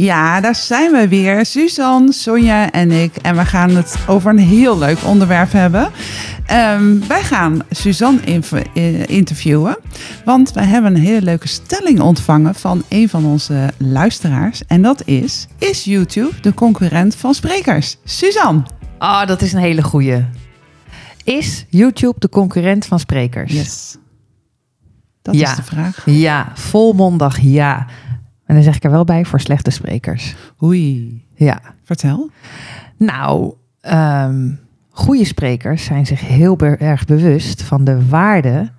Ja, daar zijn we weer. Suzanne, Sonja en ik. En we gaan het over een heel leuk onderwerp hebben. Ehm, wij gaan Suzanne eh, interviewen. Want wij hebben een hele leuke stelling ontvangen van een van onze luisteraars. En dat is: Is YouTube de concurrent van sprekers? Suzanne. Ah, dat is een hele goeie. Is YouTube de concurrent van sprekers? Yes. Dat Ja. is de vraag. Ja, volmondig ja. En dan zeg ik er wel bij voor slechte sprekers. Oei. Ja. Vertel. Nou, ehm goede sprekers zijn zich heel be- erg bewust van de waarde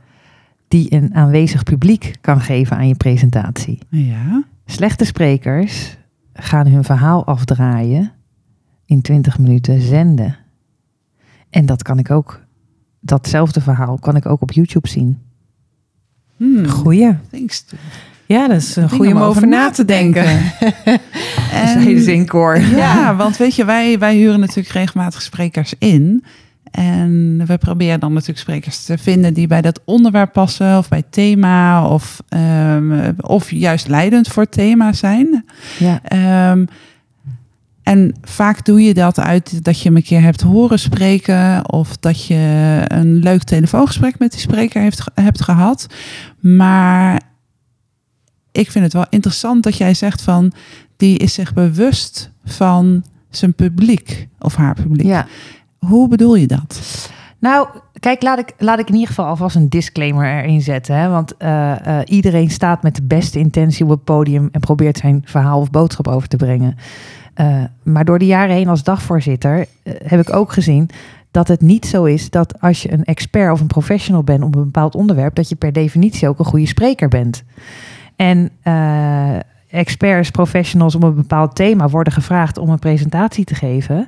die een aanwezig publiek kan geven aan je presentatie. Ja. Slechte sprekers gaan hun verhaal afdraaien, in 20 minuten zenden. En dat kan ik ook, datzelfde verhaal kan ik ook op YouTube zien. Hmm. Goeie. Thanks. Ja, dat is een goeie om over na te denken. Dat is een hele zinkoor. Ja, want weet je, wij, wij huren natuurlijk regelmatig sprekers in. En we proberen dan natuurlijk sprekers te vinden die bij dat onderwerp passen, of bij thema, of, ehm, of juist leidend voor het thema zijn. Ja. Ehm, en vaak doe je dat uit dat je hem een keer hebt horen spreken, of dat je een leuk telefoongesprek met die spreker heeft, hebt gehad. Maar ik vind het wel interessant dat jij zegt van die is zich bewust van zijn publiek of haar publiek. ja. Hoe bedoel je dat? Nou, kijk, laat ik, laat ik in ieder geval alvast een disclaimer erin zetten. Hè? Want eh, eh, iedereen staat met de beste intentie op het podium en probeert zijn verhaal of boodschap over te brengen. Eh, maar door de jaren heen als dagvoorzitter heb ik ook gezien dat het niet zo is dat als je een expert of een professional bent op een bepaald onderwerp, dat je per definitie ook een goede spreker bent. En eh, experts, professionals op een bepaald thema worden gevraagd om een presentatie te geven.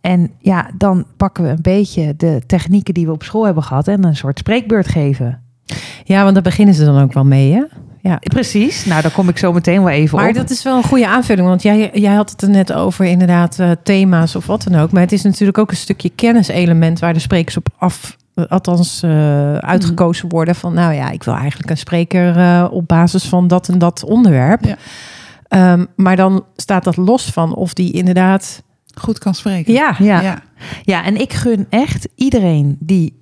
En ja, dan pakken we een beetje de technieken die we op school hebben gehad en een soort spreekbeurt geven. Ja, want daar beginnen ze dan ook wel mee, hè? Ja. Precies. Nou, daar kom ik zo meteen wel even Maar op. dat is wel een goede aanvulling, want jij, jij had het er net over inderdaad eh, thema's of wat dan ook. Maar het is natuurlijk ook een stukje kenniselement waar de sprekers op af, althans eh, uitgekozen worden. Van nou ja, ik wil eigenlijk een spreker eh, op basis van dat en dat onderwerp. Ja. Ehm, maar dan staat dat los van of die inderdaad... Goed kan spreken. Ja, ja. ja. Ja, en ik gun echt iedereen die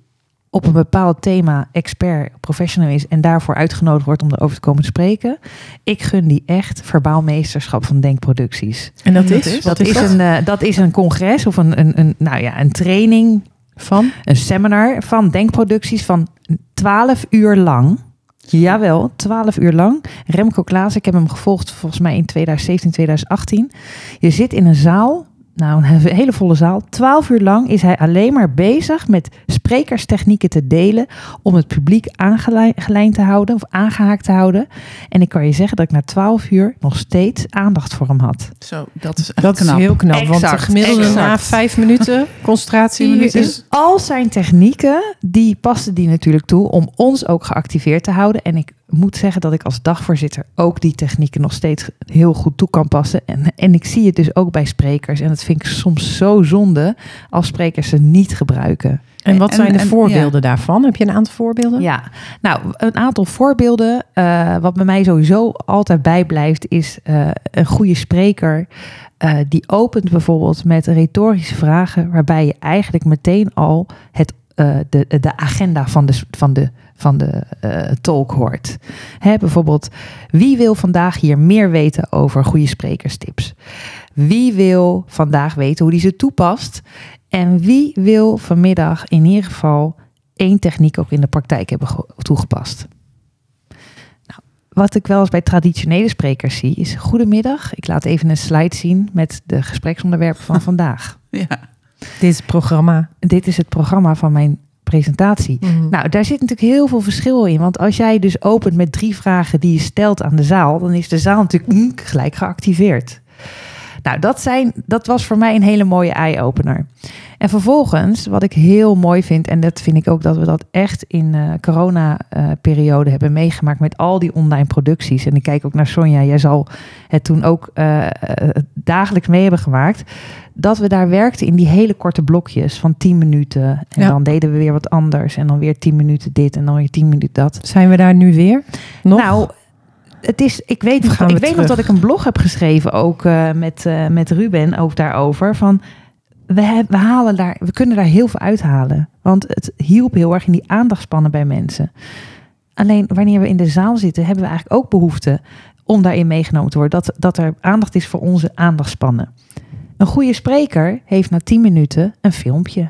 op een bepaald thema expert, professional is en daarvoor uitgenodigd wordt om erover te komen spreken. Ik gun die echt verbaal meesterschap van denkproducties. en dat, Dat is? is? Wat Dat is, een, eh, dat is een congres of een, een, een, nou ja, een training, van? een seminar van denkproducties van 12 uur lang. Jawel, 12 uur lang. Remco Klaas, ik heb hem gevolgd volgens mij in 2017, 2018. Je zit in een zaal, nou een hele volle zaal. 12 uur lang is hij alleen maar bezig met sprekerstechnieken te delen om het publiek aangelijnd te houden of aangehaakt te houden. En ik kan je zeggen dat ik na 12 uur nog steeds aandacht voor hem had. Zo, dat is echt Dat knap. is heel knap, want de Exact, gemiddelde na vijf minuten concentratie is... Al zijn technieken, die pasten die natuurlijk toe om ons ook geactiveerd te houden. En ik moet zeggen dat ik als dagvoorzitter ook die technieken nog steeds heel goed toe kan passen. En, en ik zie het dus ook bij sprekers. En dat vind ik soms zo zonde als sprekers ze niet gebruiken. En wat En- zijn de en- voorbeelden daarvan? Heb je een aantal voorbeelden? Ja, nou, een aantal voorbeelden. eh, wat bij mij sowieso altijd bijblijft, is eh, een goede spreker. eh, die opent bijvoorbeeld met retorische vragen, waarbij je eigenlijk meteen al het, de, de agenda van de, van de, van de eh, talk hoort. Hè, bijvoorbeeld, wie wil vandaag hier meer weten over goede sprekerstips? Wie wil vandaag weten hoe die ze toepast? En wie wil vanmiddag in ieder geval één techniek ook in de praktijk hebben ge- toegepast? Nou, wat ik wel eens bij traditionele sprekers zie is: Goedemiddag, ik laat even een slide zien met de gespreksonderwerpen van vandaag. Ja. Dit is het programma. Dit is het programma van mijn presentatie. Mhm. Nou, daar zit natuurlijk heel veel verschil in. Want als jij dus opent met drie vragen die je stelt aan de zaal, dan is de zaal natuurlijk mm, gelijk geactiveerd. Nou, dat, zijn, dat was voor mij een hele mooie eye-opener. En vervolgens, wat ik heel mooi vind, en dat vind ik ook dat we dat echt in de corona-periode hebben meegemaakt met al die online producties. En ik kijk ook naar Sonja, jij zal het toen ook eh, eh, dagelijks mee hebben gemaakt. Dat we daar werkten in die hele korte blokjes van 10 minuten. En Ja. dan deden we weer wat anders. En dan weer 10 minuten dit en dan weer 10 minuten dat. Zijn we daar nu weer? Nog? Nou, het is, ik weet, nog, ik we weet nog dat ik een blog heb geschreven ook eh, met, eh, met Ruben ook daarover. Van we, heb- we, halen daar, we kunnen daar heel veel uithalen. Want het hielp heel erg in die aandachtspannen bij mensen. Alleen wanneer we in de zaal zitten, hebben we eigenlijk ook behoefte om daarin meegenomen te worden. Dat, dat er aandacht is voor onze aandachtspannen. Een goede spreker heeft na 10 minuten een filmpje.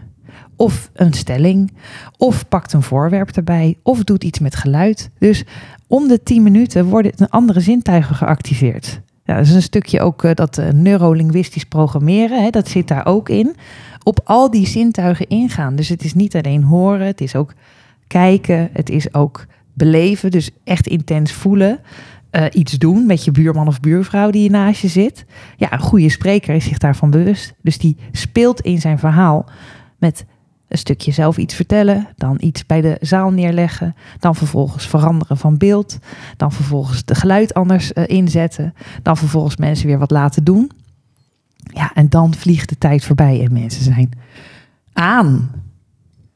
Of een stelling. Of pakt een voorwerp erbij. Of doet iets met geluid. Dus om de 10 minuten worden een andere zintuigen geactiveerd. Ja, dat is een stukje ook eh, dat eh, neurolinguistisch programmeren. Hè, dat zit daar ook in. Op al die zintuigen ingaan. Dus het is niet alleen horen. Het is ook kijken. Het is ook beleven. Dus echt intens voelen. Eh, iets doen met je buurman of buurvrouw die je naast je zit. Ja, een goede spreker is zich daarvan bewust. Dus die speelt in zijn verhaal met een stukje zelf iets vertellen, dan iets bij de zaal neerleggen, dan vervolgens veranderen van beeld, dan vervolgens de geluid anders eh, inzetten, dan vervolgens mensen weer wat laten doen. Ja, en dan vliegt de tijd voorbij en mensen zijn aan.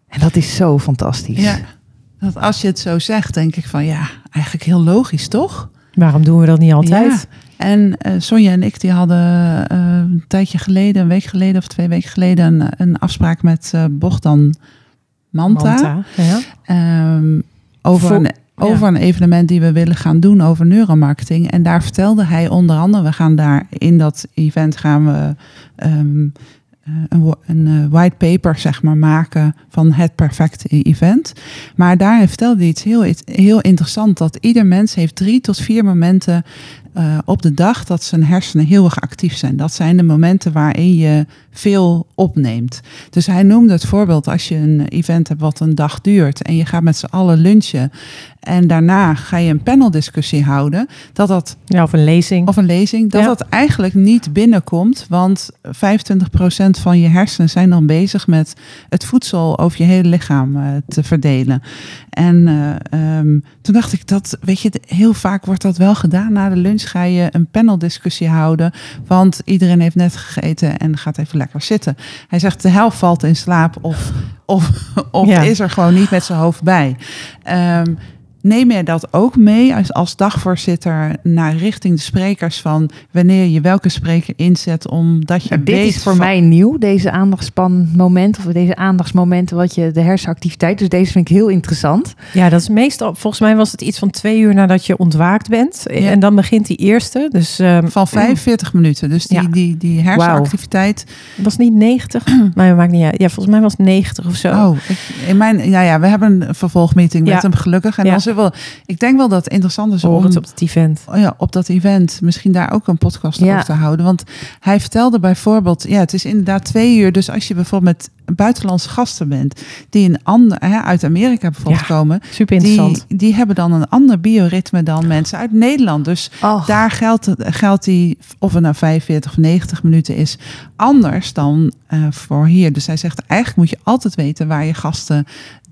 En dat is zo fantastisch. Ja. Dat als je het zo zegt, denk ik van ja, eigenlijk heel logisch, toch? Waarom doen we dat niet altijd? Ja. En eh, Sonja en ik die hadden eh, een tijdje geleden, een week geleden of twee weken geleden, een, een afspraak met eh Bogdan Manta. Manta, ja. Ehm, over, een, over een evenement die we willen gaan doen over neuromarketing. En daar vertelde hij onder andere, we gaan daar in dat event gaan we ehm, eh, een, wo- een eh, white paper zeg maar maken van het perfecte event. Maar daarin vertelde hij iets heel, heel interessant. Dat ieder mens heeft drie tot vier momenten eh, op de dag dat zijn hersenen heel erg actief zijn. Dat zijn de momenten waarin je veel opneemt. Dus hij noemde het voorbeeld als je een event hebt wat een dag duurt en je gaat met z'n allen lunchen en daarna ga je een paneldiscussie houden, dat dat ja, of een lezing. of een lezing, dat Ja. dat eigenlijk niet binnenkomt, want 25% van je hersenen zijn dan bezig met het voedsel over je hele lichaam eh, te verdelen. En eh, ehm, toen dacht ik dat, weet je, heel vaak wordt dat wel gedaan. Na de lunch ga je een paneldiscussie houden, want iedereen heeft net gegeten en gaat even lekker zitten. Hij zegt de helft valt in slaap of, of, of Ja. is er gewoon niet met zijn hoofd bij. Ehm, Neem je dat ook mee als, als dagvoorzitter naar richting de sprekers van wanneer je welke spreker inzet, omdat je Ja, dit is voor van- mij nieuw, deze aandachtspanmomenten of deze aandachtsmomenten, wat je de hersenactiviteit. Dus deze vind ik heel interessant. Ja, dat is meestal, volgens mij was het iets van twee uur nadat je ontwaakt bent. Ja. En dan begint die eerste. Dus ehm van 45 minuten. Dus die, Ja. die, die hersenactiviteit. was niet 90. maar het maakt niet uit. Ja, volgens mij was het 90 of zo. Oh, ik, in mijn, ja, ja, we hebben een vervolgmeeting met Ja. hem gelukkig. En Ja. Dan zullen we, ik denk wel dat het interessant is om het op het event. oh ja, op dat event misschien daar ook een podcast Ja. over te houden. Want hij vertelde bijvoorbeeld, ja, het is inderdaad twee uur. Dus als je bijvoorbeeld met buitenlandse gasten bent, die een ander, hè, uit Amerika bijvoorbeeld Ja. komen, Super interessant. die, die hebben dan een ander bioritme dan mensen uit Nederland. Dus Oh, daar geldt, geldt die, of het nou 45 of 90 minuten is, anders dan eh, voor hier. Dus hij zegt, eigenlijk moet je altijd weten waar je gasten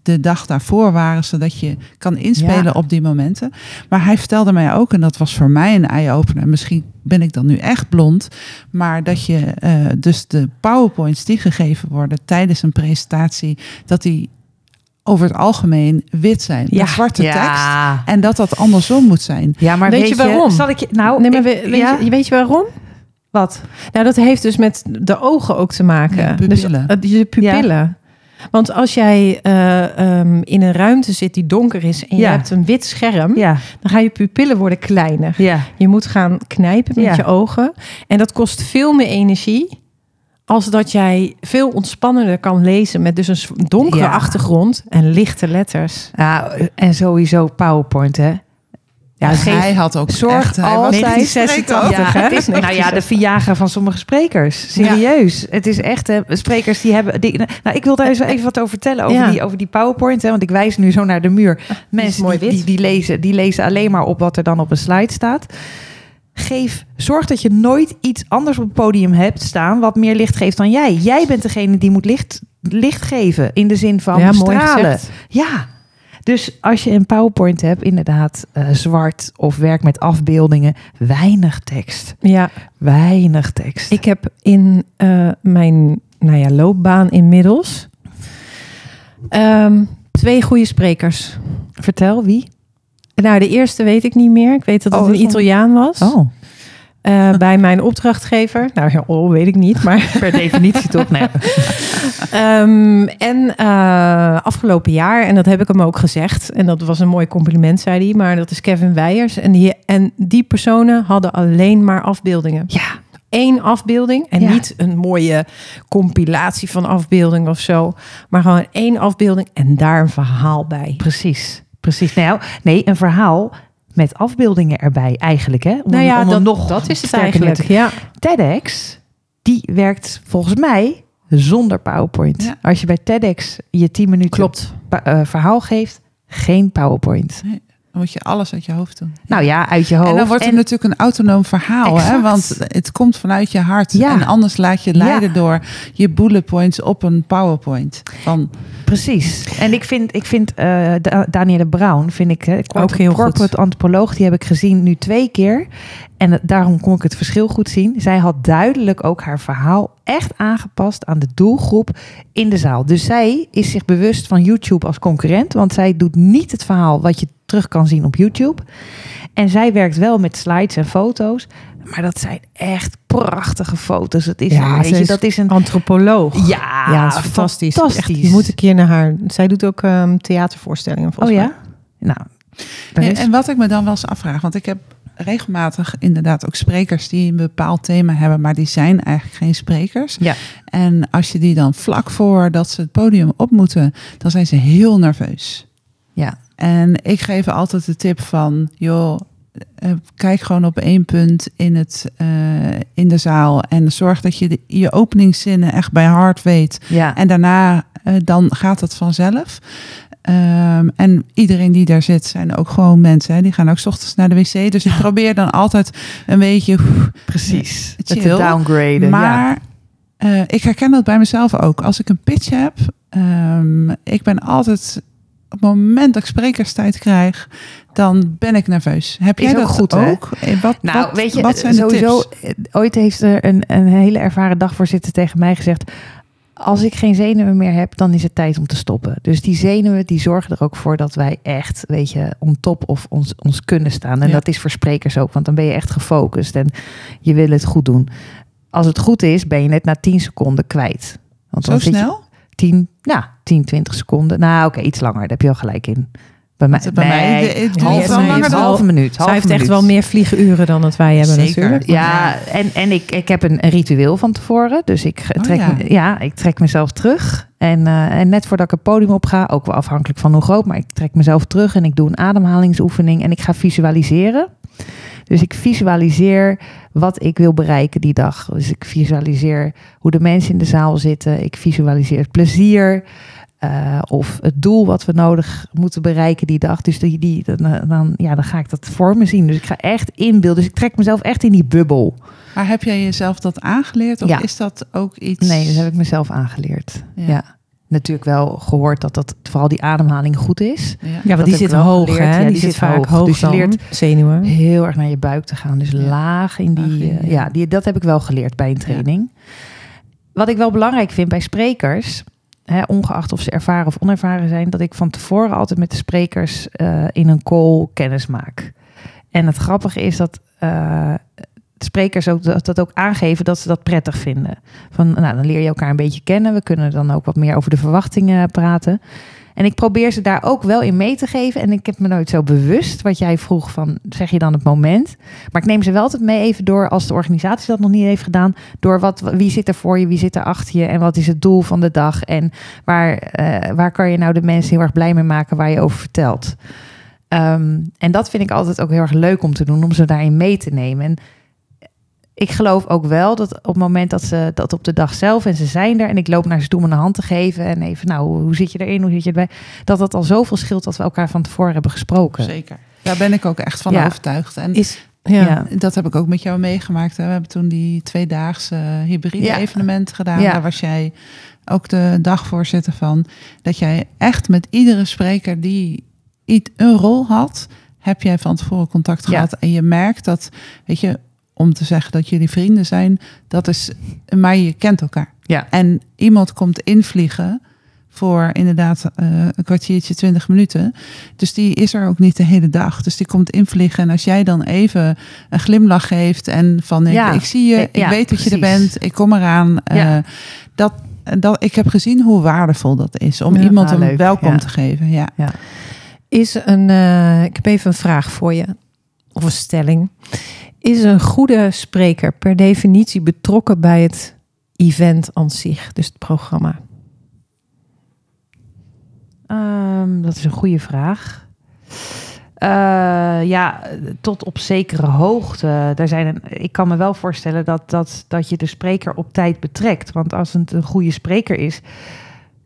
de dag daarvoor waren, zodat je kan inspelen Ja. op die momenten. Maar hij vertelde mij ook, en dat was voor mij een eye-opener, misschien ben ik dan nu echt blond, maar dat je eh, dus de powerpoints die gegeven worden tijdens een presentatie, dat die over het algemeen wit zijn. Ja. Met zwarte tekst. ja. En dat dat andersom moet zijn. Ja, maar Weet weet, je waarom? Zal ik je, nou, nee, maar ik- weet, ja, je, weet je waarom? wat? Nou, dat heeft dus met de ogen ook te maken. Ja, dus pupillen. eh, je pupillen. Want als jij eh, ehm, in een ruimte zit die donker is en je Ja. hebt een wit scherm, Ja, dan gaan je pupillen worden kleiner. ja. Je moet gaan knijpen met je ogen. En dat kost veel meer energie als dat jij veel ontspannender kan lezen met dus een donkere achtergrond en lichte letters. Ja, en sowieso PowerPoint, hè? Ja, geef- hij had ook zorg echt, hij was altijd- niet te spreken ook. Ja. Ja, het is, nou ja, de Viagra van sommige sprekers. Serieus. Het is echt, hè, sprekers die hebben... Die, nou, ik wil daar eens even wat over vertellen, over, Ja. die, over die PowerPoint. Hè, want ik wijs nu zo naar de muur. Mensen mooi die, die, lezen, die lezen alleen maar op wat er dan op een slide staat. Geef, zorg dat je nooit iets anders op het podium hebt staan... wat meer licht geeft dan jij. Jij bent degene die moet licht, licht geven. In de zin van ja, stralen. Ja, dus als je een PowerPoint hebt, inderdaad eh, zwart of werk met afbeeldingen, weinig tekst. Ja, Weinig tekst. ik heb in eh, mijn nou ja, loopbaan inmiddels ehm, twee goede sprekers. Vertel wie? Nou, de eerste weet ik niet meer. Ik weet dat het Oh, een Italiaan was. Oh, eh, bij mijn opdrachtgever. Nou ja, oh, weet ik niet. Maar per definitie toch? Nee. Ehm, en eh, afgelopen jaar, en dat heb ik hem ook gezegd, en dat was een mooi compliment, zei hij, maar dat is Kevin Weijers. En die, en die personen hadden alleen maar afbeeldingen. Ja, Eén afbeelding en Ja. niet een mooie compilatie van afbeeldingen of zo, maar gewoon één afbeelding en daar een verhaal bij. precies. Precies. Nou, nee, een verhaal met afbeeldingen erbij eigenlijk. Hè? Om, nou ja, om dat, nog dat is het eigenlijk. te- Ja. TEDx, die werkt volgens mij zonder PowerPoint. Ja. Als je bij TEDx je 10 minuten Klopt. eh, verhaal geeft, geen PowerPoint. Dan moet je alles uit je hoofd doen. Nou ja, uit je hoofd. En dan wordt het natuurlijk een autonoom verhaal, hè? Want het komt vanuit je hart. Ja. En anders laat je leiden Ja. door je bullet points op een PowerPoint. Van, Precies. En ik vind, ik vind Da- Danielle Brown, vind ik, hè, Ook heel goed. corporate antropoloog, die heb ik gezien nu twee keer. En daarom kon ik het verschil goed zien. Zij had duidelijk ook haar verhaal echt aangepast aan de doelgroep in de zaal. Dus zij is zich bewust van YouTube als concurrent, want zij doet niet het verhaal wat je terug kan zien op YouTube. En zij werkt wel met slides en foto's, maar dat zijn echt prachtige foto's. Het is, Ja, weet je, is dat is een Antropoloog. ja, Ja, is fantastisch. fantastisch. Echt, je moet een keer naar haar. Zij doet ook ehm, theatervoorstellingen Oh volgens mij. ja? Nou, en, en wat ik me dan wel eens afvraag, want ik heb regelmatig inderdaad ook sprekers die een bepaald thema hebben, maar die zijn eigenlijk geen sprekers. Ja. En als je die dan vlak voor dat ze het podium op moeten, dan zijn ze heel nerveus. Ja. En ik geef altijd de tip van, joh, eh, kijk gewoon op één punt in, het, eh, in de zaal en zorg dat je de, je openingszinnen echt bij hart weet. Ja. En daarna eh, dan gaat het vanzelf. Ehm, en iedereen die daar zit zijn ook gewoon mensen. Hè? Die gaan ook 's ochtends naar de wc. Dus ik probeer dan altijd een beetje. precies. Het chill. te downgraden. Maar eh, ik herken dat bij mezelf ook. Als ik een pitch heb, ehm, ik ben altijd op het moment dat ik sprekerstijd krijg, dan ben ik nerveus. Heb jij dat goed, ook? Eh, Wat, Nou, wat, weet je, wat zijn de sowieso, tips? eh, ooit heeft er een, een hele ervaren dagvoorzitter tegen mij gezegd... als ik geen zenuwen meer heb, dan is het tijd om te stoppen. Dus die zenuwen, die zorgen er ook voor dat wij echt, weet je, on top of ons, ons kunnen staan. En Ja. dat is voor sprekers ook, want dan ben je echt gefocust en je wil het goed doen. Als het goed is, ben je het na 10 seconden kwijt. Want Zo snel? 10, nou, 10, 20 seconden. Nou, oké, iets langer. Daar heb je al gelijk in. Bij mij, Want bij mij, de- het duurt wel langer dan- halve minuut. Zij halve heeft echt wel meer vliegenuren dan dat wij hebben Zeker. natuurlijk. Ja, en, en ik, ik heb een, een ritueel van tevoren. Dus ik Oh, trek, ja. me- ja, ik trek mezelf terug. En, eh, en net voordat ik het podium op ga, ook wel afhankelijk van hoe groot, maar ik trek mezelf terug en ik doe een ademhalingsoefening en ik ga visualiseren. Dus ik visualiseer wat ik wil bereiken die dag. Dus ik visualiseer hoe de mensen in de zaal zitten. Ik visualiseer het plezier. Eh, of het doel wat we nodig moeten bereiken die dag. Dus die, die, dan, dan, ja, dan ga ik dat voor me zien. Dus ik ga echt inbeelden. Dus ik trek mezelf echt in die bubbel. Maar heb jij jezelf dat aangeleerd? Of Ja. is dat ook iets... Nee, dat heb ik mezelf aangeleerd. Ja. Ja. Natuurlijk wel gehoord dat dat vooral die ademhaling goed is. Ja. Dat want die zit hoog, geleerd. hè? Ja, die, die zit zit vaak hoog. Dus je dan leert zenuwen. Heel erg naar je buik te gaan. Dus Ja. laag in die. Laag in, eh, ja. ja, die, dat heb ik wel geleerd bij een training. Wat ik wel belangrijk vind bij sprekers, hè, ongeacht of ze ervaren of onervaren zijn, dat ik van tevoren altijd met de sprekers eh, in een call kennis maak. En het grappige is dat de sprekers ook dat, dat ook aangeven dat ze dat prettig vinden. Van, nou, dan leer je elkaar een beetje kennen. We kunnen dan ook wat meer over de verwachtingen praten. En ik probeer ze daar ook wel in mee te geven. En ik heb me nooit zo bewust wat jij vroeg van, zeg je dan het moment? Maar ik neem ze wel altijd mee even door als de organisatie dat nog niet heeft gedaan. Door wat, wie zit er voor je, wie zit er achter je en wat is het doel van de dag? En waar, eh, waar kan je nou de mensen heel erg blij mee maken waar je over vertelt? Ehm, en dat vind ik altijd ook heel erg leuk om te doen, om ze daarin mee te nemen. En ik geloof ook wel dat op het moment dat ze dat op de dag zelf en ze zijn er en ik loop naar ze toe om een hand te geven en even, nou, hoe, zit je erin, hoe zit je erbij, dat dat al zoveel scheelt dat we elkaar van tevoren hebben gesproken. Zeker. Daar ben ik ook echt van Ja. overtuigd. En Is, ja. Ja. dat heb ik ook met jou meegemaakt. Hè. We hebben toen die tweedaagse hybride Ja. evenement gedaan. Ja. Daar was jij ook de dagvoorzitter van. Dat jij echt met iedere spreker die iets een rol had, heb jij van tevoren contact gehad. En je merkt dat, weet je, om te zeggen dat jullie vrienden zijn, dat is, maar je kent elkaar. Ja. En iemand komt invliegen voor inderdaad eh, een kwartiertje, twintig minuten. Dus die is er ook niet de hele dag. Dus die komt invliegen. En als jij dan even een glimlach geeft en van ik, Ja. ik zie je, ik Ja, weet dat je er bent, ik kom eraan. eh, Ja. dat, dat, ik heb gezien hoe waardevol dat is om iemand ah, een welkom te geven. Ja. Is een, eh, ik heb even een vraag voor je, of een stelling. Is een goede spreker per definitie betrokken bij het event aan zich, dus het programma? Ehm, dat is een goede vraag. Eh, ja, tot op zekere hoogte. Daar zijn een, ik kan me wel voorstellen dat, dat, dat je de spreker op tijd betrekt. Want als het een goede spreker is,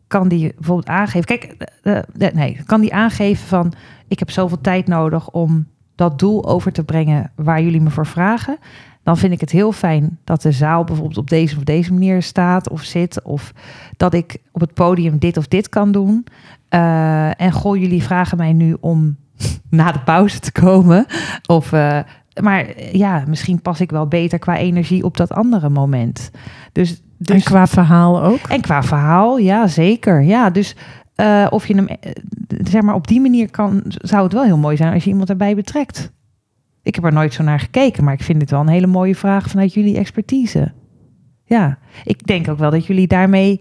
kan die bijvoorbeeld aangeven. Kijk, eh, eh, nee, kan die aangeven van: ik heb zoveel tijd nodig om dat doel over te brengen waar jullie me voor vragen. Dan vind ik het heel fijn dat de zaal bijvoorbeeld op deze of deze manier staat of zit. Of dat ik op het podium dit of dit kan doen. Eh, en goh, jullie vragen mij nu om na de pauze te komen. Of, eh, maar ja, misschien pas ik wel beter qua energie op dat andere moment. Dus, dus en qua verhaal ook? en qua verhaal, ja, zeker. Ja, dus eh, of je hem, eh, zeg maar, op die manier kan, zou het wel heel mooi zijn als je iemand erbij betrekt. Ik heb er nooit zo naar gekeken, maar ik vind het wel een hele mooie vraag vanuit jullie expertise. Ja, ik denk ook wel dat jullie daarmee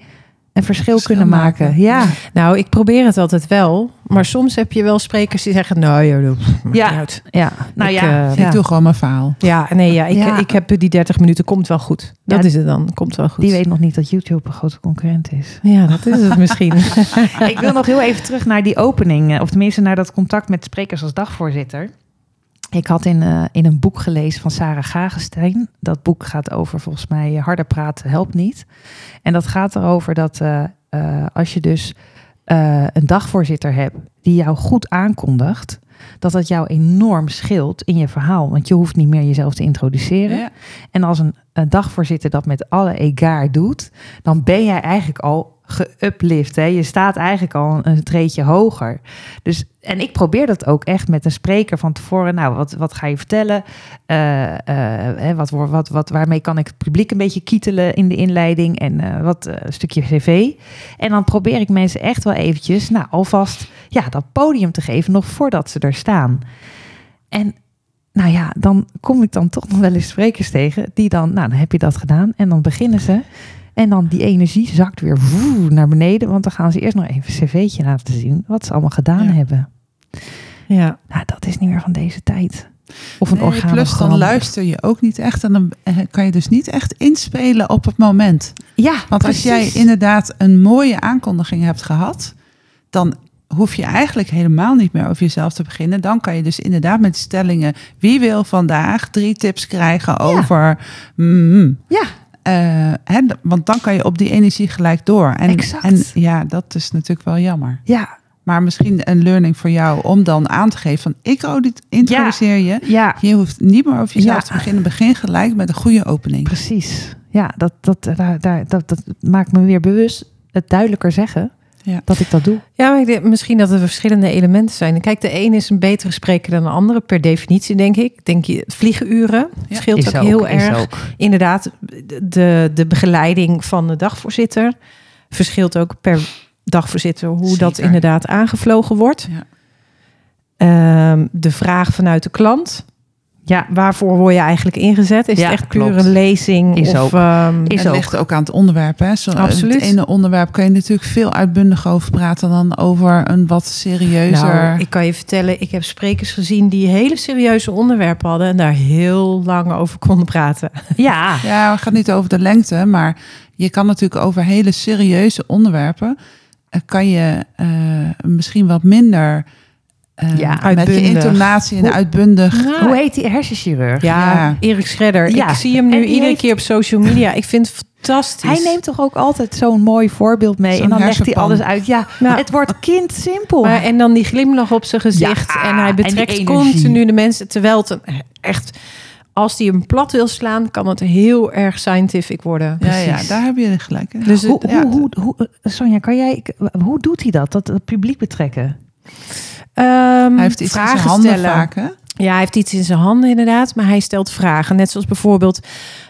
een verschil, Verschil kunnen maken. maken. Ja, Nou, ik probeer het altijd wel. Maar soms heb je wel sprekers die zeggen... Nou, joh, Ja. uit. ja. Nou Ik, ja, eh, ja. Ik doe gewoon mijn verhaal. Ja, nee, ja, ik, Ja. ik heb die 30 minuten. Komt wel goed. Dat Ja, is het dan. Komt wel goed. die weet nog niet dat YouTube een grote concurrent is. Ja, dat is het misschien. ik wil nog heel even terug naar die opening, eh, of tenminste naar dat contact met sprekers als dagvoorzitter. Ik had in, eh, in een boek gelezen van Sarah Gagenstein. Dat boek gaat over volgens mij eh, harder praten helpt niet. En dat gaat erover dat eh, als je dus een dagvoorzitter hebt die jou goed aankondigt, dat dat jou enorm scheelt in je verhaal. Want je hoeft niet meer jezelf te introduceren. Ja. En als een, een dagvoorzitter dat met alle egaar doet, dan ben jij eigenlijk al geuplift. Je staat eigenlijk al een, treedje hoger. Dus, en ik probeer dat ook echt met een spreker van tevoren. Nou, wat, wat ga je vertellen? Eh, eh, wat, wat, wat, waarmee kan ik het publiek een beetje kietelen in de inleiding? En eh, wat een stukje cv. En dan probeer ik mensen echt wel eventjes, nou, alvast ja, dat podium te geven nog voordat ze er staan. En nou ja, dan kom ik dan toch nog wel eens sprekers tegen die dan, nou, dan heb je dat gedaan en dan beginnen ze. En dan die energie zakt weer woe, naar beneden, want dan gaan ze eerst nog even een cv'tje laten zien wat ze allemaal gedaan Ja. hebben. ja. Nou, dat is niet meer van deze tijd. Of een Nee, orgaan. plus dan luister je ook niet echt en dan eh, kan je dus niet echt inspelen op het moment. Ja, Want als jij inderdaad een mooie aankondiging hebt gehad, dan hoef je eigenlijk helemaal niet meer over jezelf te beginnen. Dan kan je dus inderdaad met stellingen, wie wil vandaag drie tips krijgen over... mm, Ja, eh, hè, want dan kan je op die energie gelijk door. En, Exact. en ja, dat is natuurlijk wel jammer. ja, Maar misschien een learning voor jou om dan aan te geven van ik introduceer je. ja, Je hoeft niet meer over jezelf Ja. te beginnen. Begin gelijk met een goede opening. precies. Ja, dat, dat, daar, daar, dat, dat maakt me weer bewust het duidelijker zeggen Ja. dat ik dat doe. Ja, maar ik denk misschien dat er verschillende elementen zijn. Kijk, de een is een betere spreker dan de andere, per definitie, denk ik. Denk je, vliegenuren Ja. scheelt Is ook, heel erg. ook. Inderdaad, de, de begeleiding van de dagvoorzitter verschilt ook per dagvoorzitter hoe dat inderdaad aangevlogen wordt. Ja. Ehm, de vraag vanuit de klant. Ja, waarvoor word je eigenlijk ingezet? Is Ja, het echt puur een lezing? Is of, ook. ehm, Is het ook. ligt ook aan het onderwerp. Hè? Zo, Absoluut. Het ene onderwerp kun je natuurlijk veel uitbundiger over praten dan over een wat serieuzer. Nou, ik kan je vertellen, ik heb sprekers gezien die hele serieuze onderwerpen hadden en daar heel lang over konden praten. Ja, Ja, het gaat niet over de lengte, maar je kan natuurlijk over hele serieuze onderwerpen. eh, kan je eh, misschien wat minder. Eh, Ja, met je intonatie en Hoe- uitbundig. hoe heet die hersenchirurg? Ja, Ja. Erik Schredder. Ja. Ik zie hem nu die iedere heeft- keer op social media. Ik vind het fantastisch. Hij neemt toch ook altijd zo'n mooi voorbeeld mee. En dan legt hij alles uit. Ja, Nou, het wordt kindsimpel. Maar, en dan die glimlach op zijn gezicht. Ja, en hij die betrekt continu de mensen. Terwijl het een, echt, als hij hem plat wil slaan, kan het heel erg scientific worden. Ja, ja, precies. daar heb je gelijk. in. Dus hoe, het- ja, hoe, hoe, hoe, Sonja, kan jij, hoe doet hij dat? Dat het publiek betrekken? Ehm, Hij heeft iets in vragen zijn handen stellen. vaak, hè? Ja, hij heeft iets in zijn handen inderdaad, maar hij stelt vragen. Net zoals bijvoorbeeld,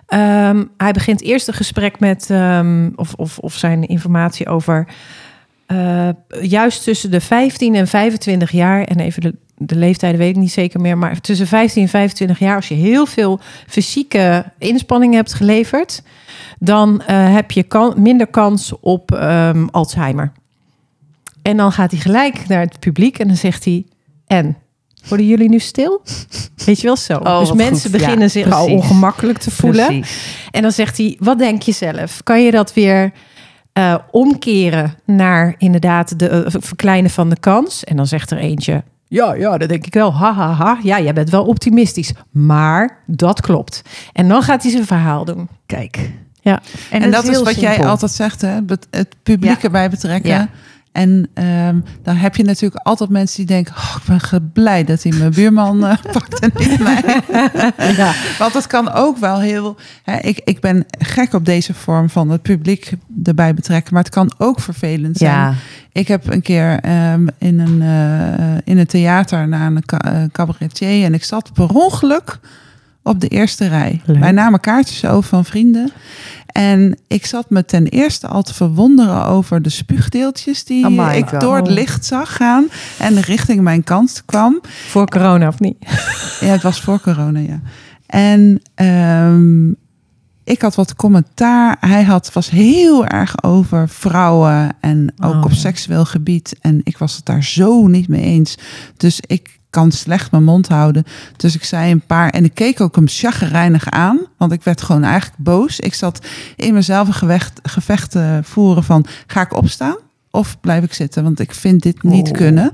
ehm, hij begint eerst een gesprek met, ehm, of, of, of zijn informatie over eh, juist tussen de 15 en 25 jaar, en even de, de leeftijden weet ik niet zeker meer, maar tussen 15 en 25 jaar, als je heel veel fysieke inspanning hebt geleverd, dan eh, heb je kan, minder kans op ehm, Alzheimer. En dan gaat hij gelijk naar het publiek en dan zegt hij: En worden jullie nu stil? Weet je wel zo. Oh, dus mensen goed. Ja, beginnen zich al ongemakkelijk te voelen. Precies. En dan zegt hij: Wat denk je zelf? Kan je dat weer eh, omkeren naar inderdaad de eh, verkleinen van de kans? En dan zegt er eentje: Ja, ja, dat denk ik wel. Ha, ha, ha. Ja, jij bent wel optimistisch. Maar dat klopt. En dan gaat hij zijn verhaal doen. Kijk. Ja. En, dat is, wat jij altijd zegt, hè? het publiek Ja. erbij betrekken. Ja. En ehm, dan heb je natuurlijk altijd mensen die denken... Oh, ik ben blij dat hij mijn buurman eh, pakt en niet mij. Ja. Want dat kan ook wel heel... Hè, ik, ik ben gek op deze vorm van het publiek erbij betrekken. Maar het kan ook vervelend zijn. Ja. Ik heb een keer ehm, in, een, eh, in een theater naar een ca- eh, cabaretier... en ik zat per ongeluk op de eerste rij. Leuk. Wij namen kaartjes over van vrienden... En ik zat me ten eerste al te verwonderen over de spuugdeeltjes die ik door het licht zag gaan en richting mijn kant kwam. Voor corona of niet? Ja, het was voor corona, ja. En ehm, ik had wat commentaar. Hij had, was heel erg over vrouwen en ook Oh, op seksueel gebied. En ik was het daar zo niet mee eens. Dus ik kan slecht mijn mond houden. Dus ik zei een paar. En ik keek ook hem chagrijnig aan. Want ik werd gewoon eigenlijk boos. Ik zat in mezelf een gevecht, gevecht te voeren van... ga ik opstaan? Of blijf ik zitten? Want ik vind dit niet Oh. kunnen.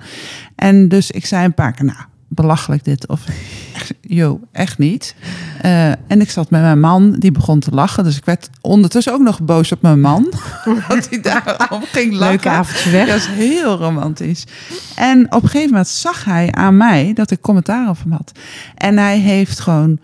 En dus ik zei een paar keer... nou, belachelijk dit. Of, yo, echt niet. Eh, en ik zat met mijn man, die begon te lachen. Dus ik werd ondertussen ook nog boos op mijn man. Want hij daarom ging lachen. Leuke avondje weg. Dat is heel romantisch. En op een gegeven moment zag hij aan mij dat ik commentaar op hem had. En hij heeft gewoon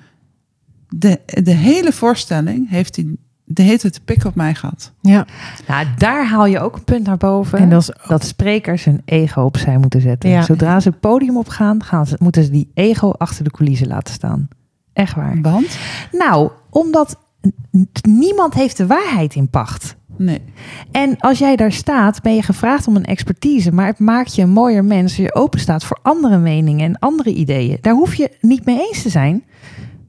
de, de hele voorstelling heeft hij de hele tijd de pik op mij gehad. Ja. Nou, daar haal je ook een punt naar boven. En dat is dat sprekers hun ego opzij moeten zetten. Ja. Zodra ze het podium opgaan, gaan ze, moeten ze die ego achter de coulissen laten staan. Echt waar. Want? Nou, omdat niemand heeft de waarheid in pacht. Nee. En als jij daar staat, ben je gevraagd om een expertise. Maar het maakt je een mooier mens als je open staat voor andere meningen en andere ideeën. Daar hoef je niet mee eens te zijn.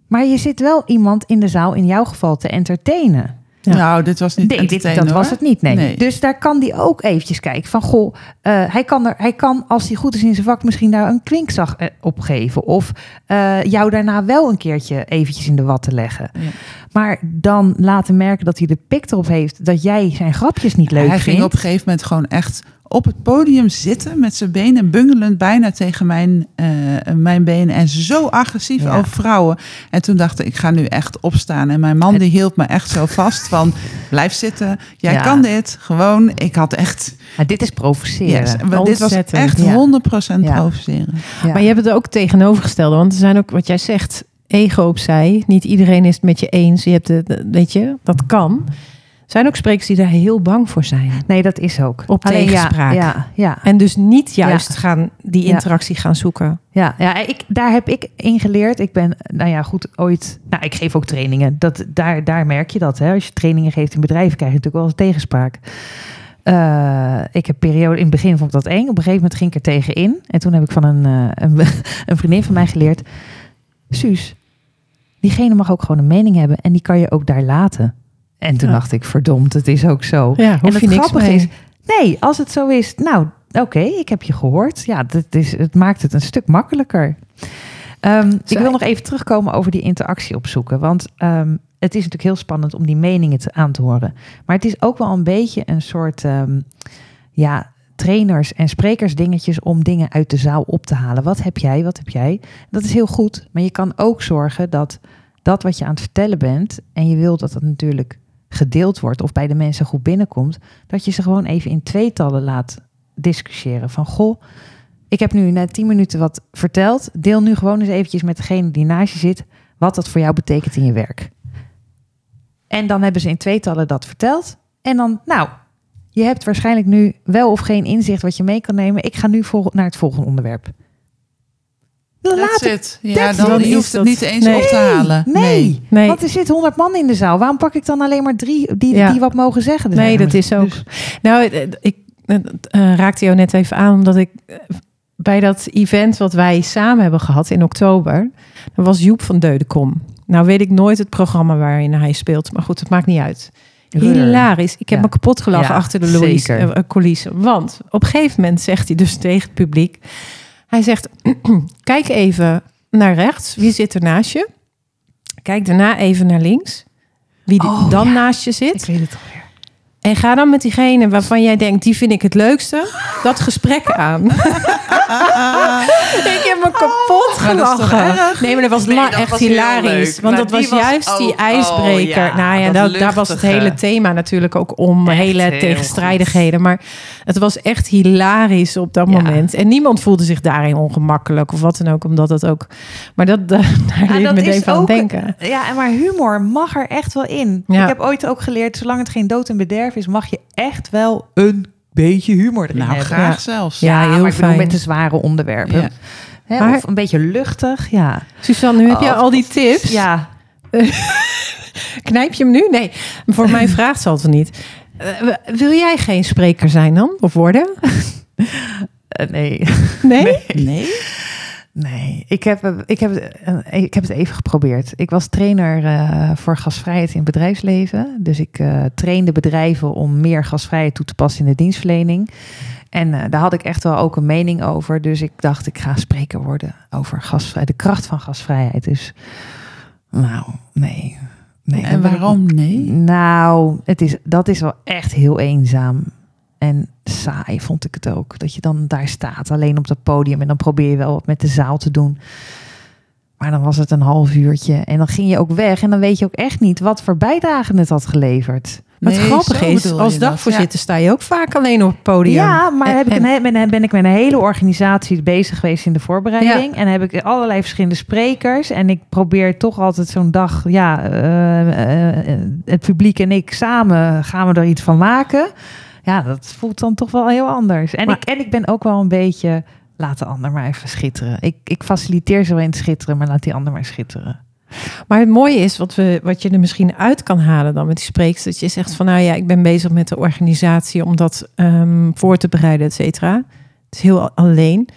Maar je zit wel iemand in de zaal, in jouw geval, te entertainen. Ja. Nou, dit was niet Nee, dit, dat was het niet. Nee. Nee. Dus daar kan die ook eventjes kijken van, goh, eh, hij, kan er, hij kan, als hij goed is in zijn vak, misschien daar een kwinkzag eh, op geven. Of eh, jou daarna wel een keertje eventjes in de watten leggen. Ja. Maar dan laten merken dat hij de pik erop heeft dat jij zijn grapjes niet leuk hij vindt. ging op een gegeven moment gewoon echt op het podium zitten met zijn benen bungelend bijna tegen mijn, eh, mijn benen en zo agressief Ja. over vrouwen. En toen dacht ik, ik ga nu echt opstaan. En mijn man Het- die hield me echt zo vast van, blijf zitten, jij Ja. kan dit. Gewoon, ik had echt, Maar dit is provoceren. yes, dit was echt Ja. 100% Ja. provoceren. Ja. Maar je hebt het ook tegenovergestelde. Want er zijn ook, wat jij zegt, ego opzij. Niet iedereen is het met je eens. Je hebt de, de- weet je, dat kan. Zijn ook sprekers die daar heel bang voor zijn. Nee, dat is ook. Op Alleen tegenspraak. Ja, ja, En dus niet juist gaan die interactie gaan zoeken. ja, ja ik, daar heb ik in geleerd. Ik ben, nou ja, goed, ooit... Nou, ik geef ook trainingen. Dat, daar, daar merk je dat. Hè. Als je trainingen geeft in bedrijven, krijg je natuurlijk wel eens tegenspraak. Eh, ik heb periode, in het begin vond ik dat eng. Op een gegeven moment ging ik er tegenin. En toen heb ik van een, eh, een, een vriendin van mij geleerd... Suus, diegene mag ook gewoon een mening hebben. En die kan je ook daar laten. En toen Ja. dacht ik, verdomd, het is ook zo. Ja, en het je niks grappige is, nee, als het zo is, nou, oké, ik heb je gehoord. Ja, dat is, het maakt het een stuk makkelijker. Ehm, ik wil nog even terugkomen over die interactie opzoeken. Want ehm, het is natuurlijk heel spannend om die meningen te, aan te horen. Maar het is ook wel een beetje een soort ehm, ja, trainers- en sprekersdingetjes om dingen uit de zaal op te halen. Wat heb jij, wat heb jij? Dat is heel goed. Maar je kan ook zorgen dat dat wat je aan het vertellen bent... en je wilt dat dat natuurlijk gedeeld wordt of bij de mensen goed binnenkomt... dat je ze gewoon even in tweetallen laat discussiëren. Van, goh, ik heb nu net tien minuten wat verteld. Deel nu gewoon eens eventjes met degene die naast je zit... wat dat voor jou betekent in je werk. En dan hebben ze in tweetallen dat verteld. En dan, nou, je hebt waarschijnlijk nu wel of geen inzicht wat je mee kan nemen. Ik ga nu naar het volgende onderwerp. Laat it. Ja, dan hoeft het niet eens Nee. op te halen. Nee, Nee. want er zit honderd man in de zaal. Waarom pak ik dan alleen maar drie die, Ja. die wat mogen zeggen? Nee, dat is ook. Dus- Nou, eh, ik, dat eh, raakte jou net even aan, omdat ik eh, bij dat event wat wij samen hebben gehad in oktober, dat was Joep van Deudekom. Nou weet ik nooit het programma waarin hij speelt, maar goed, het maakt niet uit. Hilarisch. Ik heb Ja. me kapot gelachen Ja, achter de Louise zeker. eh, coulissen. Want op een gegeven moment zegt hij dus tegen het publiek: Hij zegt: Kijk even naar rechts. Wie zit er naast je? Kijk daarna even naar links. Wie Oh, dan ja. naast je Ik zit. weet het alweer. En ga dan met diegene waarvan jij denkt: Die vind ik het leukste. Dat gesprek aan. ik heb me kapot dat gelachen. Nee, maar dat was Nee, dat echt was hilarisch. leuk. Want Maar dat was juist die ijsbreker. oh ja, nou ja, dat dat, daar was het hele thema natuurlijk ook om. Echt hele heel tegenstrijdigheden. Maar het was echt hilarisch op dat Ja. moment. En niemand voelde zich daarin ongemakkelijk of wat dan ook. Omdat het ook... Maar dat, daar deed dat me is even aan ook- denken. Ja, en maar humor mag er echt wel in. Ja. Ik heb ooit ook geleerd, zolang het geen dood en bederf is, mag je echt wel een beetje humor erin Nou, hebben. graag Ja. zelfs. Ja, heel maar fijn. met de zware onderwerpen. Ja. Hè, Maar- of een beetje luchtig, ja. Suzanne, nu heb je Oh, al die tips. Ja, Knijp je hem nu? Nee, voor mij vraagt ze altijd niet. Eh, wil jij geen spreker zijn dan? Of worden? Eh, nee. Nee? Nee? Nee, ik heb, ik, heb, het, eh, ik heb het even geprobeerd. Ik was trainer eh, voor gasvrijheid in het bedrijfsleven. Dus ik eh, trainde bedrijven om meer gasvrijheid toe te passen in de dienstverlening. En daar had ik echt wel ook een mening over. Dus ik dacht, ik ga spreker worden over gasvrijheid, de kracht van gasvrijheid. Dus, nou, nee. nee En waarom nee? Nou, het is, dat is wel echt heel eenzaam. En saai vond ik het ook. Dat je dan daar staat, alleen op dat podium. En dan probeer je wel wat met de zaal te doen. Maar dan was het een half uurtje. En dan ging je ook weg. En dan weet je ook echt niet wat voor bijdrage het had geleverd. Wat Nee, grappig zo is, als dagvoorzitter sta je ook vaak alleen op het podium. Ja, maar En- heb ik en- een, ben, ben ik met een hele organisatie bezig geweest in de voorbereiding. En heb ik allerlei verschillende sprekers. En ik probeer toch altijd zo'n dag, ja, eh, eh, het publiek en ik samen gaan we er iets van maken. Ja, dat voelt dan toch wel heel anders. En, Maar- ik, en ik ben ook wel een beetje, laat de ander maar even schitteren. Ik, ik faciliteer zo in het schitteren, maar laat die ander maar schitteren. Maar het mooie is, wat, we, wat je er misschien uit kan halen dan met die spreeks, dat je zegt van nou ja, ik ben bezig met de organisatie om dat ehm, voor te bereiden, et cetera. Het is heel alleen.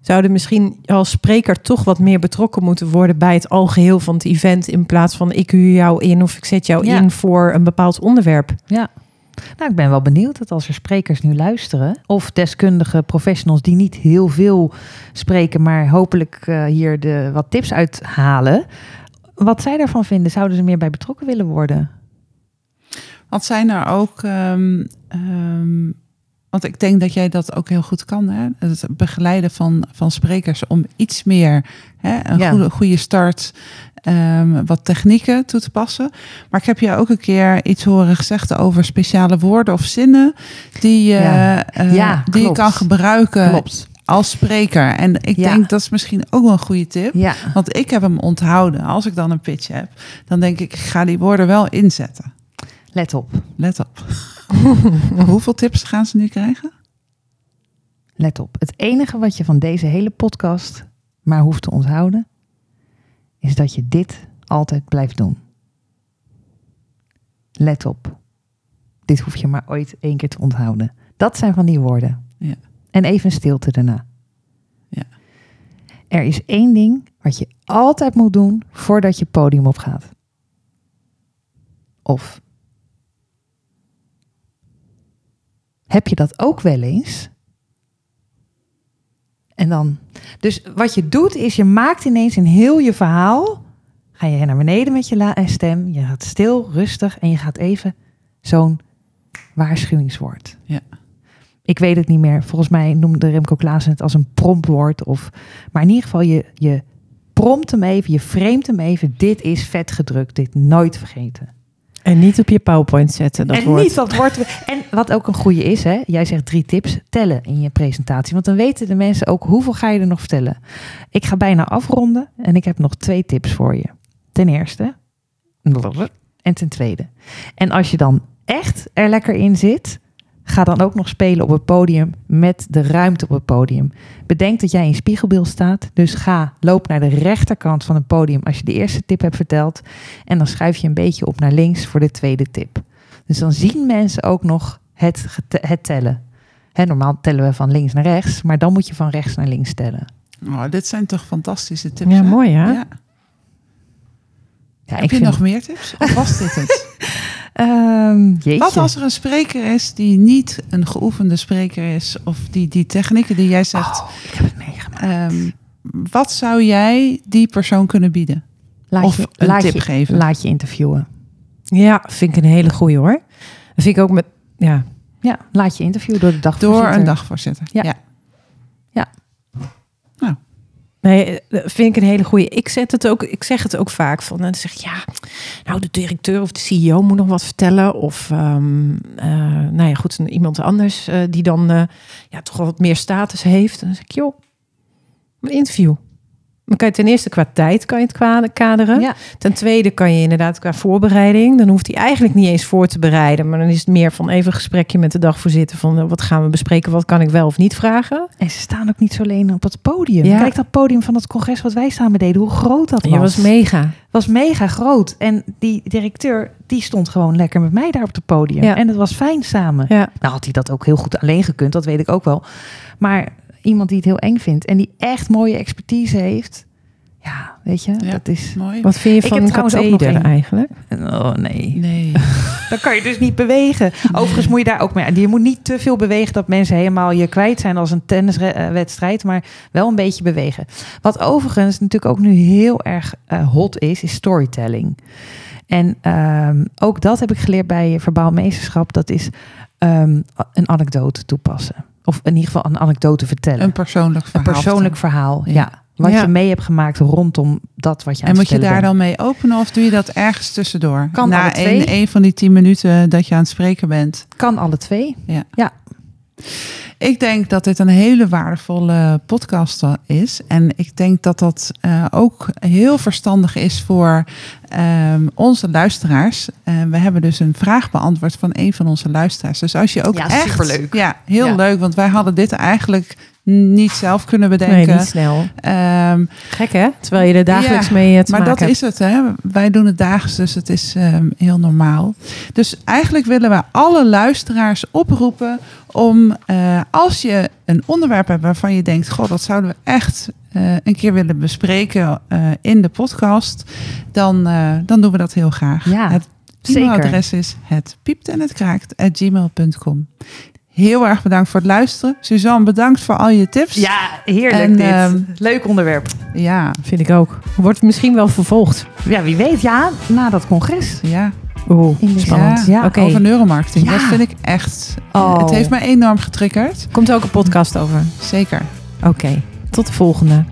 Zouden misschien als spreker toch wat meer betrokken moeten worden bij het algeheel van het event, in plaats van ik huur jou in of ik zet jou Ja. in voor een bepaald onderwerp. Nou, ik ben wel benieuwd dat als er sprekers nu luisteren, of deskundige professionals die niet heel veel spreken, maar hopelijk eh, hier de, wat tips uithalen, wat zij daarvan vinden. Zouden ze meer bij betrokken willen worden? Want zijn er ook. ehm, ehm, want ik denk dat jij dat ook heel goed kan. Hè? Het begeleiden van, van sprekers om iets meer hè, een Ja. goede, goede start. Ehm, wat technieken toe te passen. Maar ik heb je ook een keer iets horen gezegd over speciale woorden of zinnen die, je Ja. eh, Ja, die je kan gebruiken Klopt. als spreker. En ik Ja. denk dat is misschien ook wel een goede tip. Want ik heb hem onthouden. Als ik dan een pitch heb, dan denk ik, ik ga die woorden wel inzetten. let op. Let op. Hoeveel tips gaan ze nu krijgen? Let op. Het enige wat je van deze hele podcast maar hoeft te onthouden, is dat je dit altijd blijft doen. Let op. Dit hoef je maar ooit één keer te onthouden. Dat zijn van die woorden. Ja. En even stilte daarna. Ja. Er is één ding wat je altijd moet doen voordat je podium opgaat. Of heb je dat ook wel eens? En dan, dus wat je doet is je maakt ineens in heel je verhaal, ga je naar beneden met je eh, stem, je gaat stil, rustig en je gaat even zo'n waarschuwingswoord. Ja. Ik weet het niet meer. Volgens mij noemde Remco Klaassen het als een promptwoord. Of, maar in ieder geval, je, je prompt hem even, je framet hem even. Dit is vet gedrukt, dit nooit vergeten. En niet op je PowerPoint zetten, dat en woord. niet dat wordt. En wat ook een goede is, hè? Jij zegt drie tips, tellen in je presentatie. Want dan weten de mensen ook hoeveel ga je er nog vertellen. Ik ga bijna afronden en ik heb nog twee tips voor je. Ten eerste en ten tweede. En als je dan echt er lekker in zit, ga dan ook nog spelen op het podium met de ruimte op het podium. Bedenk dat jij in spiegelbeeld staat, dus ga, loop naar de rechterkant van het podium als je de eerste tip hebt verteld. En dan schuif je een beetje op naar links voor de tweede tip. Dus dan zien mensen ook nog het, het tellen. Hè, normaal tellen we van links naar rechts, maar dan moet je van rechts naar links tellen. Oh, dit zijn toch fantastische tips. Ja, hè? mooi hè? Ja. Ja, Heb je nog meer tips? Of was dit het? Ehm. Wat als er een spreker is die niet een geoefende spreker is, of die die technieken die jij zegt, Oh, ik heb het meegemaakt. ehm, wat zou jij die persoon kunnen bieden? Laat of je, een laat tip je, geven. Laat je interviewen. Ja, vind ik een hele goeie hoor. Dat vind ik ook met, ja, Ja, laat je interviewen door de dag. Door een dagvoorzitter. Ja. ja. Nee, dat vind ik een hele goeie. Ik, zet het ook, ik zeg het ook vaak van. Dan zeg ja, nou, de directeur of de CEO moet nog wat vertellen. Of, ehm, eh, nou ja, goed, iemand anders eh, die dan eh, ja, toch wat meer status heeft. En dan zeg ik, joh, een interview. Dan kan je ten eerste qua tijd kan je het kaderen. Ja. Ten tweede kan je inderdaad qua voorbereiding. Dan hoeft hij eigenlijk niet eens voor te bereiden. Maar dan is het meer van even een gesprekje met de dagvoorzitter. Van eh, wat gaan we bespreken? Wat kan ik wel of niet vragen? En ze staan ook niet zo alleen op het podium. Ja. Kijk dat podium van het congres wat wij samen deden, hoe groot dat was. Je was mega. was mega groot. En die directeur, die stond gewoon lekker met mij daar op het podium. Ja. En het was fijn samen. Ja. Nou had hij dat ook heel goed alleen gekund, dat weet ik ook wel. Maar iemand die het heel eng vindt en die echt mooie expertise heeft. Ja, weet je, Ja. dat is... Mooi. Wat vind je Ik van een katheder eigenlijk? Oh nee, Nee. dan kan je dus niet bewegen. Overigens moet je daar ook mee... Je moet niet te veel bewegen dat mensen helemaal je kwijt zijn als een tenniswedstrijd. Maar wel een beetje bewegen. Wat overigens natuurlijk ook nu heel erg eh, hot is, is storytelling. En ehm, ook dat heb ik geleerd bij verbaal meesterschap. Dat is ehm, een anekdote toepassen. Of in ieder geval een anekdote vertellen. Een persoonlijk Een verhaal. persoonlijk verhaal, ja. Ja. Wat Ja. je mee hebt gemaakt rondom dat wat je aan En moet je daar bent. dan mee openen of doe je dat ergens tussendoor? Kan Na alle twee. een, een van die tien minuten dat je aan het spreken bent. Kan alle twee. Ik denk dat dit een hele waardevolle podcast is. En ik denk dat dat eh, ook heel verstandig is voor ehm, onze luisteraars. Eh, we hebben dus een vraag beantwoord van een van onze luisteraars. Dus als je ook Ja, echt... superleuk. Ja, heel Ja. leuk. Want wij hadden dit eigenlijk niet zelf kunnen Nee, bedenken. niet snel. Ehm, Gek hè? Terwijl je er dagelijks Ja, mee eh, te maar maken dat is het, hè? Wij doen het dagelijks, dus het is ehm, heel normaal. Dus eigenlijk willen we alle luisteraars oproepen om, eh, als je een onderwerp hebt waarvan je denkt, goh, dat zouden we echt eh, een keer willen bespreken eh, in de podcast, dan, eh, dan doen we dat heel graag. Ja, het e-mailadres is het piept en het kraakt at gmail.com. Heel erg bedankt voor het luisteren. Suzanne, bedankt voor al je tips. Ja, heerlijk En, dit. ehm, Leuk onderwerp. ja, Vind ik ook. Wordt misschien wel vervolgd. Ja, wie weet. Ja, na dat congres. ja. Oeh, spannend. Ja, Oké, Over neuromarketing. Ja. Dat vind ik echt. Oh. Het heeft mij enorm getriggerd. komt ook een podcast over. Zeker. Oké, tot de volgende.